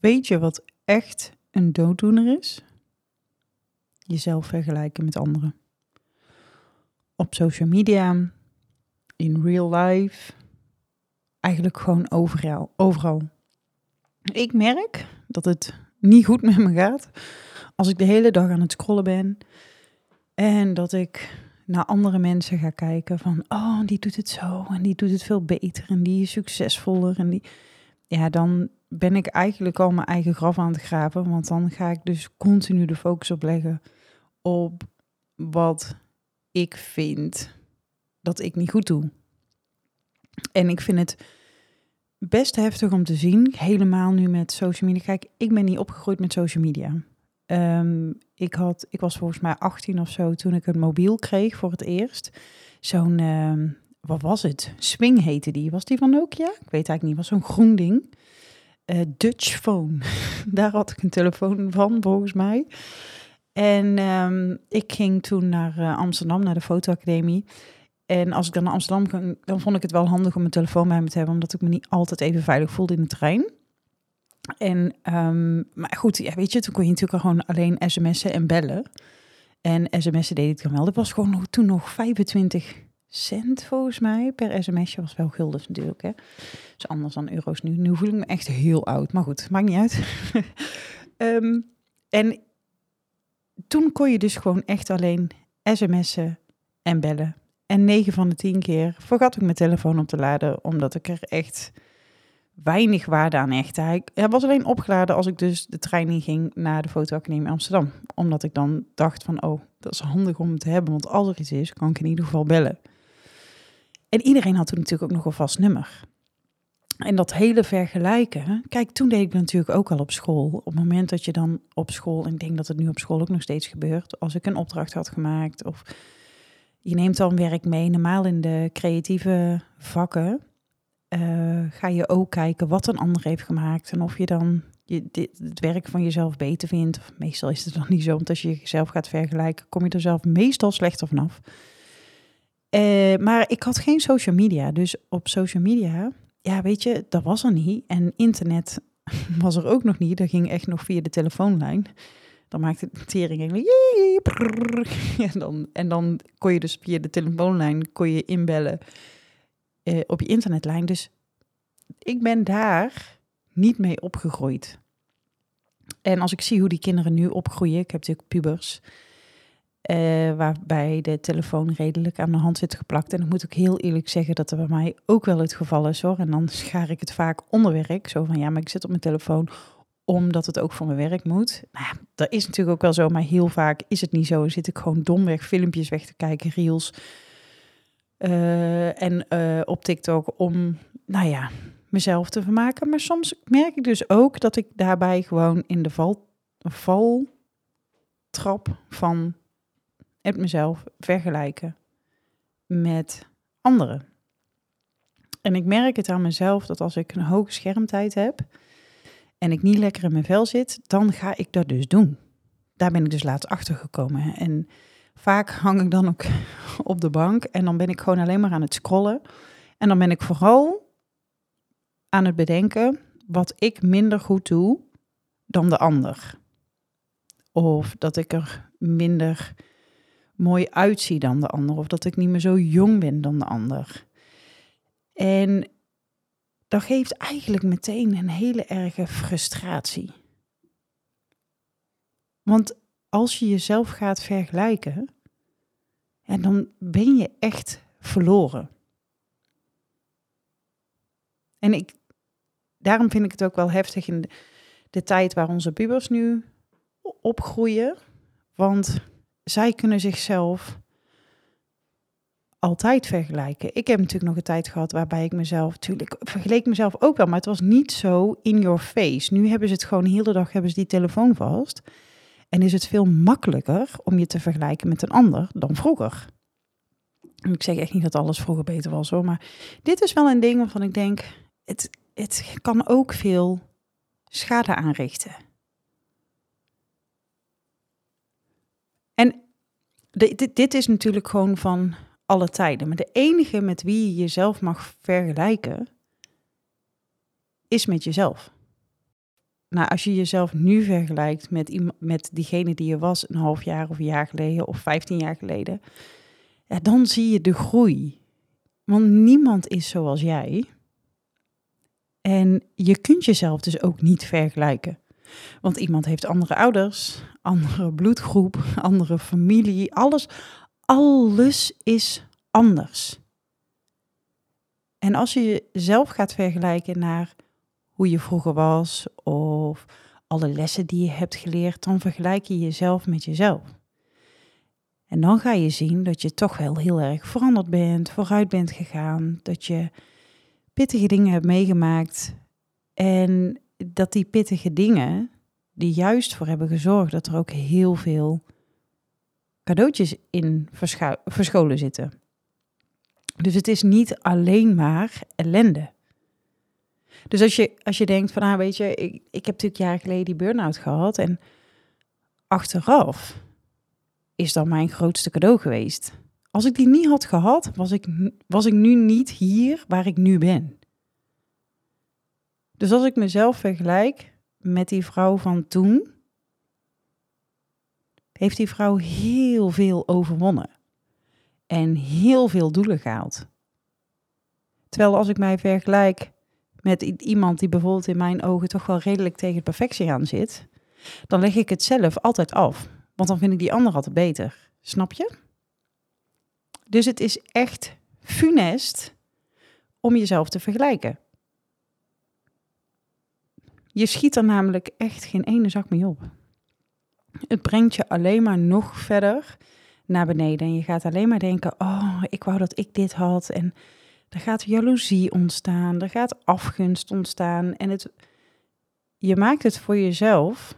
Weet je wat echt een dooddoener is? Jezelf vergelijken met anderen. Op social media, in real life, eigenlijk gewoon overal. overal. Ik merk dat het niet goed met me gaat als ik de hele dag aan het scrollen ben en dat ik naar andere mensen ga kijken van, oh, die doet het zo en die doet het veel beter en die is succesvoller en die, ja, dan ben ik eigenlijk al mijn eigen graf aan het graven, want dan ga ik dus continu de focus op leggen op wat ik vind dat ik niet goed doe. En ik vind het best heftig om te zien, helemaal nu met social media. Kijk, ik ben niet opgegroeid met social media. Ehm, ik, had, ik was volgens mij 18 of zo toen ik een mobiel kreeg voor het eerst. Zo'n, ehm, wat was het? Swing heette die. Was die van Nokia? Ik weet eigenlijk niet. Was zo'n groen ding. Uh, Dutch phone. Daar had ik een telefoon van, volgens mij. En um, ik ging toen naar uh, Amsterdam, naar de fotoacademie. En als ik dan naar Amsterdam ging, dan vond ik het wel handig om mijn telefoon bij me te hebben, omdat ik me niet altijd even veilig voelde in de trein. En, um, maar goed, ja, weet je, toen kon je natuurlijk gewoon alleen sms'en en bellen. En sms'en deed ik dan wel. Dat was gewoon nog, toen nog 25 cent volgens mij per sms'je. Was wel guldens natuurlijk, hè. is anders dan euro's nu. Nu voel ik me echt heel oud, maar goed, maakt niet uit. um, en toen kon je dus gewoon echt alleen sms'en en bellen. En 9 van de 10 keer vergat ik mijn telefoon op te laden, omdat ik er echt weinig waarde aan hecht. Hij, was alleen opgeladen als ik dus de trein in ging naar de fotoacademie Amsterdam. Omdat ik dan dacht van, oh, dat is handig om te hebben, want als er iets is, kan ik in ieder geval bellen. En iedereen had toen natuurlijk ook nog een vast nummer. En dat hele vergelijken, kijk, toen deed ik natuurlijk ook al op school. Op het moment dat je dan op school, en ik denk dat het nu op school ook nog steeds gebeurt, als ik een opdracht had gemaakt of je neemt dan werk mee, normaal in de creatieve vakken, uh, ga je ook kijken wat een ander heeft gemaakt en of je dan je, dit, het werk van jezelf beter vindt. Of meestal is het dan niet zo, want als je jezelf gaat vergelijken, kom je er zelf meestal slechter vanaf. Uh, maar ik had geen social media, dus op social media, ja, weet je, dat was er niet. En internet was er ook nog niet, dat ging echt nog via de telefoonlijn. Dan maakte de tering. En dan, en dan kon je dus via de telefoonlijn kon je inbellen uh, op je internetlijn. Dus ik ben daar niet mee opgegroeid. En als ik zie hoe die kinderen nu opgroeien, ik heb natuurlijk pubers, uh, waarbij de telefoon redelijk aan de hand zit geplakt. En ik moet ook heel eerlijk zeggen dat er bij mij ook wel het geval is hoor. En dan schaar ik het vaak onder werk. Zo van ja, maar ik zit op mijn telefoon omdat het ook voor mijn werk moet. Nou dat is natuurlijk ook wel zo, maar heel vaak is het niet zo. Dan zit ik gewoon domweg filmpjes weg te kijken, reels. Uh, en uh, op TikTok om, nou ja, mezelf te vermaken. Maar soms merk ik dus ook dat ik daarbij gewoon in de val, val trap van het mezelf vergelijken met anderen. En ik merk het aan mezelf dat als ik een hoge schermtijd heb en ik niet lekker in mijn vel zit, dan ga ik dat dus doen. Daar ben ik dus laatst achter gekomen. En vaak hang ik dan ook op de bank en dan ben ik gewoon alleen maar aan het scrollen. En dan ben ik vooral aan het bedenken wat ik minder goed doe dan de ander. Of dat ik er minder mooi uitzie dan de ander. Of dat ik niet meer zo jong ben dan de ander. En dat geeft eigenlijk meteen een hele erge frustratie. Want als je jezelf gaat vergelijken, en dan ben je echt verloren. En ik, daarom vind ik het ook wel heftig in de, de tijd waar onze pubers nu opgroeien. Want zij kunnen zichzelf altijd vergelijken. Ik heb natuurlijk nog een tijd gehad waarbij ik mezelf, natuurlijk, vergeleek mezelf ook wel, maar het was niet zo in your face. Nu hebben ze het gewoon de hele dag, hebben ze die telefoon vast. En is het veel makkelijker om je te vergelijken met een ander dan vroeger. ik zeg echt niet dat alles vroeger beter was hoor, maar dit is wel een ding waarvan ik denk, het, het kan ook veel schade aanrichten. En dit, dit is natuurlijk gewoon van alle tijden. Maar de enige met wie je jezelf mag vergelijken, is met jezelf. Nou, als je jezelf nu vergelijkt met, met diegene die je was een half jaar of een jaar geleden of 15 jaar geleden, ja, dan zie je de groei. Want niemand is zoals jij. En je kunt jezelf dus ook niet vergelijken. Want iemand heeft andere ouders, andere bloedgroep, andere familie, alles, alles is anders. En als je jezelf gaat vergelijken naar hoe je vroeger was of alle lessen die je hebt geleerd, dan vergelijk je jezelf met jezelf. En dan ga je zien dat je toch wel heel erg veranderd bent, vooruit bent gegaan, dat je pittige dingen hebt meegemaakt en dat die pittige dingen die juist voor hebben gezorgd dat er ook heel veel cadeautjes in verscholen zitten. Dus het is niet alleen maar ellende. Dus als je, als je denkt van, ah, weet je, ik, ik heb natuurlijk jaren geleden die burn-out gehad en achteraf is dat mijn grootste cadeau geweest. Als ik die niet had gehad, was ik, was ik nu niet hier waar ik nu ben. Dus als ik mezelf vergelijk met die vrouw van toen, heeft die vrouw heel veel overwonnen en heel veel doelen gehaald. Terwijl als ik mij vergelijk met iemand die bijvoorbeeld in mijn ogen toch wel redelijk tegen perfectie aan zit, dan leg ik het zelf altijd af. Want dan vind ik die ander altijd beter. Snap je? Dus het is echt funest om jezelf te vergelijken. Je schiet er namelijk echt geen ene zak mee op. Het brengt je alleen maar nog verder naar beneden. En je gaat alleen maar denken: Oh, ik wou dat ik dit had. En er gaat jaloezie ontstaan, er gaat afgunst ontstaan. En het, je maakt het voor jezelf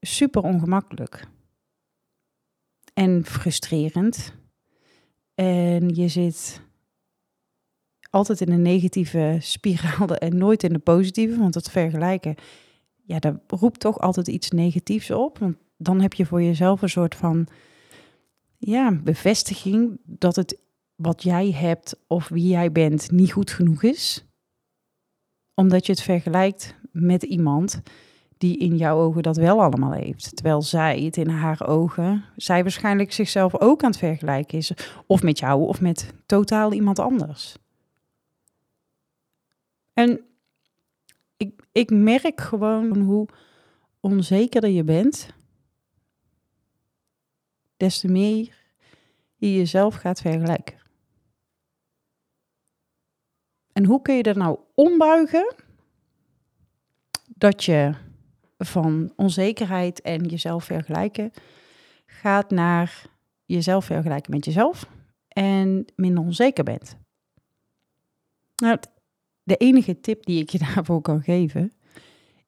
super ongemakkelijk. En frustrerend. En je zit altijd in een negatieve spiraal en nooit in de positieve. Want het vergelijken, ja, dat roept toch altijd iets negatiefs op. Want dan heb je voor jezelf een soort van ja, bevestiging dat het wat jij hebt of wie jij bent niet goed genoeg is. Omdat je het vergelijkt met iemand die in jouw ogen dat wel allemaal heeft. Terwijl zij het in haar ogen, zij waarschijnlijk zichzelf ook aan het vergelijken is. Of met jou of met totaal iemand anders. En ik, ik merk gewoon hoe onzekerder je bent, des te meer je jezelf gaat vergelijken. En hoe kun je er nou ombuigen dat je van onzekerheid en jezelf vergelijken gaat naar jezelf vergelijken met jezelf en minder onzeker bent? Nou, de enige tip die ik je daarvoor kan geven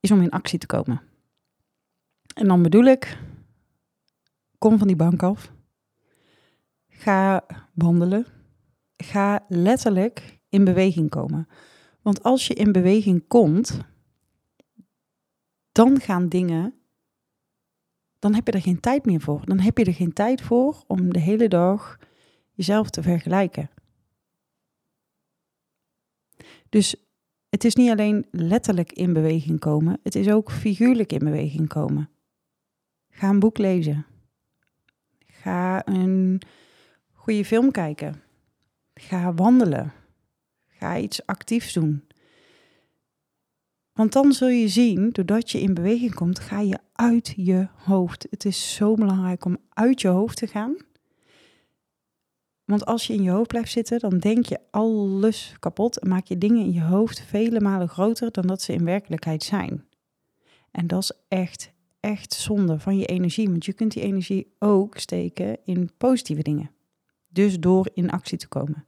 is om in actie te komen. En dan bedoel ik, kom van die bank af. Ga wandelen. Ga letterlijk in beweging komen. Want als je in beweging komt, dan gaan dingen, dan heb je er geen tijd meer voor. Dan heb je er geen tijd voor om de hele dag jezelf te vergelijken. Dus het is niet alleen letterlijk in beweging komen, het is ook figuurlijk in beweging komen. Ga een boek lezen. Ga een goede film kijken. Ga wandelen. Ga iets actiefs doen. Want dan zul je zien, doordat je in beweging komt, ga je uit je hoofd. Het is zo belangrijk om uit je hoofd te gaan. Want als je in je hoofd blijft zitten, dan denk je alles kapot en maak je dingen in je hoofd vele malen groter dan dat ze in werkelijkheid zijn. En dat is echt, echt zonde van je energie, want je kunt die energie ook steken in positieve dingen. Dus door in actie te komen.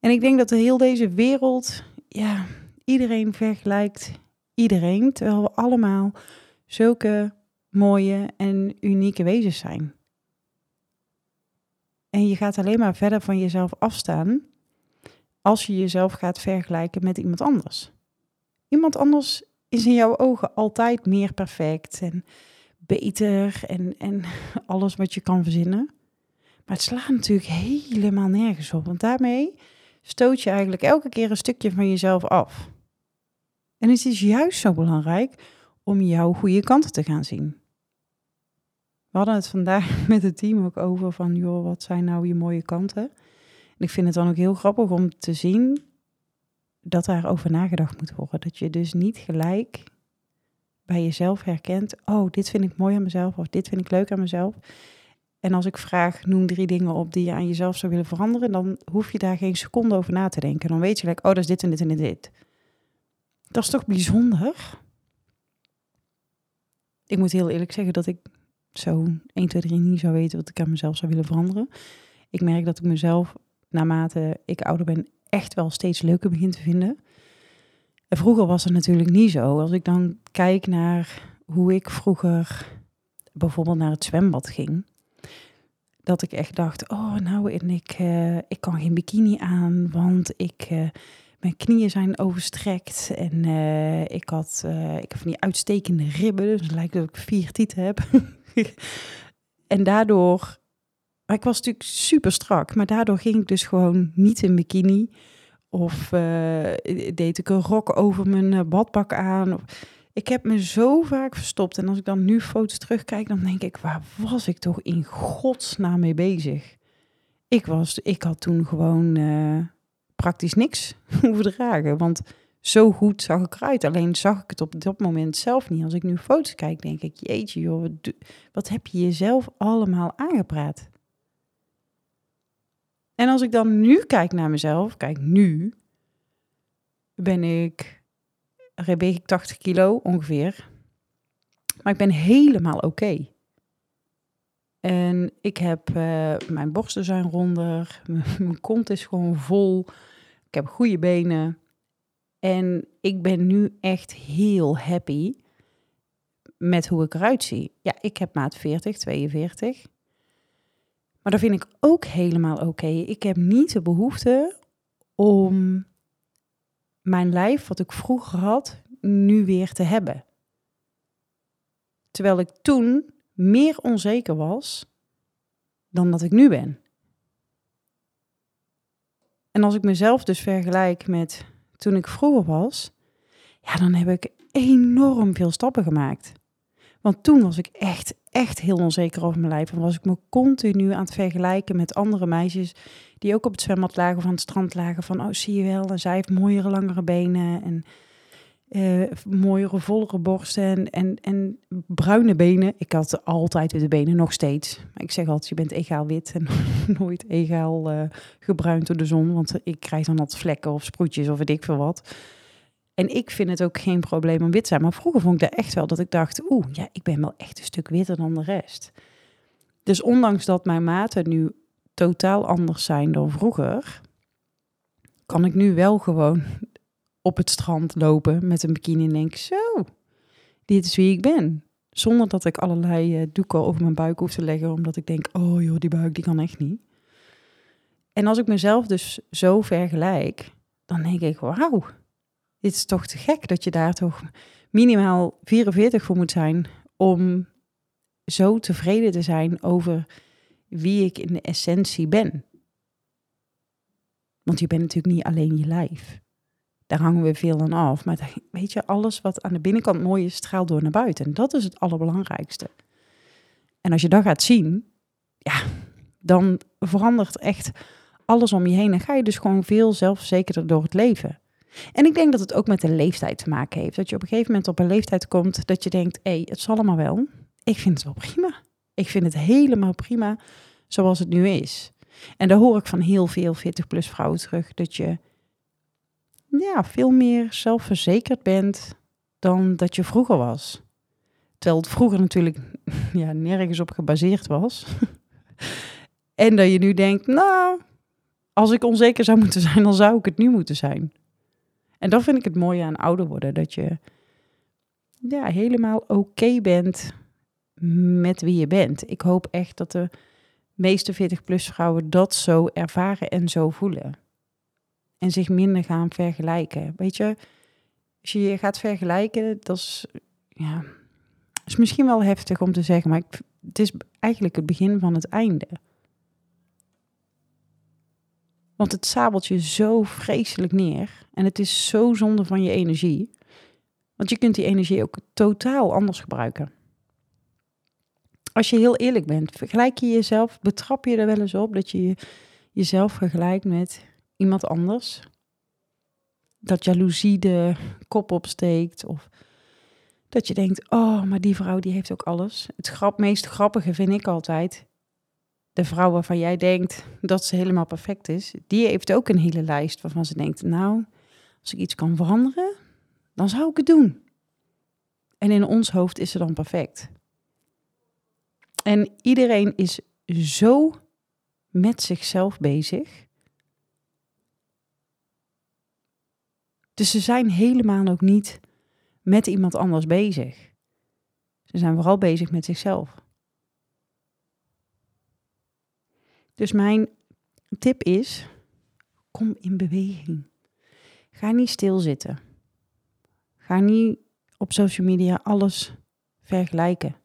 En ik denk dat de heel deze wereld, ja, iedereen vergelijkt iedereen, terwijl we allemaal zulke mooie en unieke wezens zijn. En je gaat alleen maar verder van jezelf afstaan als je jezelf gaat vergelijken met iemand anders. Iemand anders is in jouw ogen altijd meer perfect en beter en, en alles wat je kan verzinnen. Maar het slaat natuurlijk helemaal nergens op, want daarmee stoot je eigenlijk elke keer een stukje van jezelf af. En het is juist zo belangrijk om jouw goede kanten te gaan zien. We hadden het vandaag met het team ook over van, joh, wat zijn nou je mooie kanten? En ik vind het dan ook heel grappig om te zien dat daarover nagedacht moet worden. Dat je dus niet gelijk bij jezelf herkent, oh, dit vind ik mooi aan mezelf of dit vind ik leuk aan mezelf. En als ik vraag, noem drie dingen op die je aan jezelf zou willen veranderen, dan hoef je daar geen seconde over na te denken. Dan weet je, like, oh, dat is dit en dit en dit. Dat is toch bijzonder? Ik moet heel eerlijk zeggen dat ik zo 1, 2, 3 niet zou weten wat ik aan mezelf zou willen veranderen. Ik merk dat ik mezelf, naarmate ik ouder ben, echt wel steeds leuker begin te vinden. En vroeger was het natuurlijk niet zo. Als ik dan kijk naar hoe ik vroeger bijvoorbeeld naar het zwembad ging, dat ik echt dacht, oh nou, en ik, uh, ik kan geen bikini aan, want ik, uh, mijn knieën zijn overstrekt en uh, ik, had, ik heb van die uitstekende ribben, dus het lijkt dat ik vier tieten heb. en daardoor, ik was natuurlijk super strak, maar daardoor ging ik dus gewoon niet in bikini. Of uh, deed ik een rok over mijn uh, badpak aan. Ik heb me zo vaak verstopt. En als ik dan nu foto's terugkijk, dan denk ik, waar was ik toch in godsnaam mee bezig? Ik, was, ik had toen gewoon uh, praktisch niks hoeven dragen. Want zo goed zag ik eruit. Alleen zag ik het op dat moment zelf niet. Als ik nu foto's kijk, denk ik, jeetje joh, wat heb je jezelf allemaal aangepraat? En als ik dan nu kijk naar mezelf, kijk nu, ben ik, weeg ik 80 kilo ongeveer. Maar ik ben helemaal oké. En ik heb, uh, mijn borsten zijn ronder, mijn kont is gewoon vol. Ik heb goede benen. En ik ben nu echt heel happy met hoe ik eruit zie. Ja, ik heb maat 40, 42. Maar dat vind ik ook helemaal oké. Ik heb niet de behoefte om mijn lijf, wat ik vroeger had, nu weer te hebben. Terwijl ik toen meer onzeker was dan dat ik nu ben. En als ik mezelf dus vergelijk met toen ik vroeger was, ja, dan heb ik enorm veel stappen gemaakt. Want toen was ik echt, echt heel onzeker over mijn lijf. En was ik me continu aan het vergelijken met andere meisjes die ook op het zwembad lagen of aan het strand lagen. Van, oh, zie je wel, en zij heeft mooiere, langere benen en uh, mooiere, vollere borsten en, en, en bruine benen. Ik had altijd witte benen, nog steeds. Maar ik zeg altijd, je bent egaal wit en nooit egaal uh, gebruind door de zon. Want ik krijg dan wat vlekken of sproetjes of weet ik veel wat. En ik vind het ook geen probleem om wit te zijn. Maar vroeger vond ik dat echt wel dat ik dacht, oeh, ja, ik ben wel echt een stuk witter dan de rest. Dus ondanks dat mijn maten nu totaal anders zijn dan vroeger, kan ik nu wel gewoon op het strand lopen met een bikini en denk, zo, dit is wie ik ben. Zonder dat ik allerlei uh, doeken over mijn buik hoef te leggen, omdat ik denk, oh joh, die buik die kan echt niet. En als ik mezelf dus zo vergelijk, dan denk ik, wauw, dit is toch te gek dat je daar toch minimaal 44 voor moet zijn om zo tevreden te zijn over wie ik in de essentie ben. Want je bent natuurlijk niet alleen je lijf. Daar hangen we veel aan af. Maar weet je, alles wat aan de binnenkant mooi is, straalt door naar buiten. En dat is het allerbelangrijkste. En als je dat gaat zien, ja, dan verandert echt alles om je heen. En ga je dus gewoon veel zelfverzekerder door het leven. En ik denk dat het ook met de leeftijd te maken heeft. Dat je op een gegeven moment op een leeftijd komt dat je denkt, hé, hey, het zal allemaal wel. Ik vind het wel prima. Ik vind het helemaal prima zoals het nu is. En daar hoor ik van heel veel 40-plus vrouwen terug, dat je ja, veel meer zelfverzekerd bent dan dat je vroeger was. Terwijl het vroeger natuurlijk ja, nergens op gebaseerd was. en dat je nu denkt, nou, als ik onzeker zou moeten zijn, dan zou ik het nu moeten zijn. En dat vind ik het mooie aan ouder worden. Dat je ja, helemaal oké bent met wie je bent. Ik hoop echt dat de meeste 40-plus vrouwen dat zo ervaren en zo voelen. En zich minder gaan vergelijken. Weet je, als je je gaat vergelijken, dat is, ja, is misschien wel heftig om te zeggen, maar ik, het is eigenlijk het begin van het einde. Want het sabelt je zo vreselijk neer. En het is zo zonde van je energie. Want je kunt die energie ook totaal anders gebruiken. Als je heel eerlijk bent, vergelijk je jezelf, betrap je er wel eens op dat je jezelf vergelijkt met iemand anders? Dat jaloezie de kop opsteekt of dat je denkt, oh, maar die vrouw die heeft ook alles. Het grap, meest grappige vind ik altijd, de vrouw waarvan jij denkt dat ze helemaal perfect is, die heeft ook een hele lijst waarvan ze denkt, nou, als ik iets kan veranderen, dan zou ik het doen. En in ons hoofd is ze dan perfect. En iedereen is zo met zichzelf bezig. Dus ze zijn helemaal ook niet met iemand anders bezig. Ze zijn vooral bezig met zichzelf. Dus mijn tip is: kom in beweging. Ga niet stilzitten. Ga niet op social media alles vergelijken.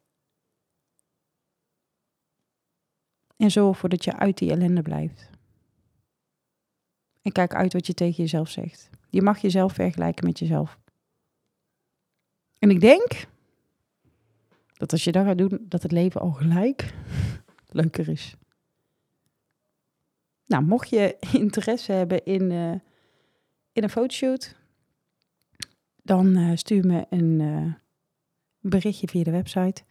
En zorg ervoor dat je uit die ellende blijft. En kijk uit wat je tegen jezelf zegt. Je mag jezelf vergelijken met jezelf. En ik denk dat als je dat gaat doen, dat het leven al gelijk leuker is. Nou, mocht je interesse hebben in, uh, in een fotoshoot, dan uh, stuur me een uh, berichtje via de website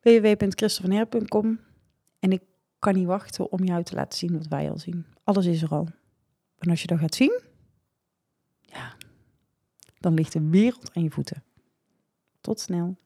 www.christelvanher.com en ik kan niet wachten om jou te laten zien wat wij al zien. Alles is er al. En als je dat gaat zien, ja, dan ligt de wereld aan je voeten. Tot snel.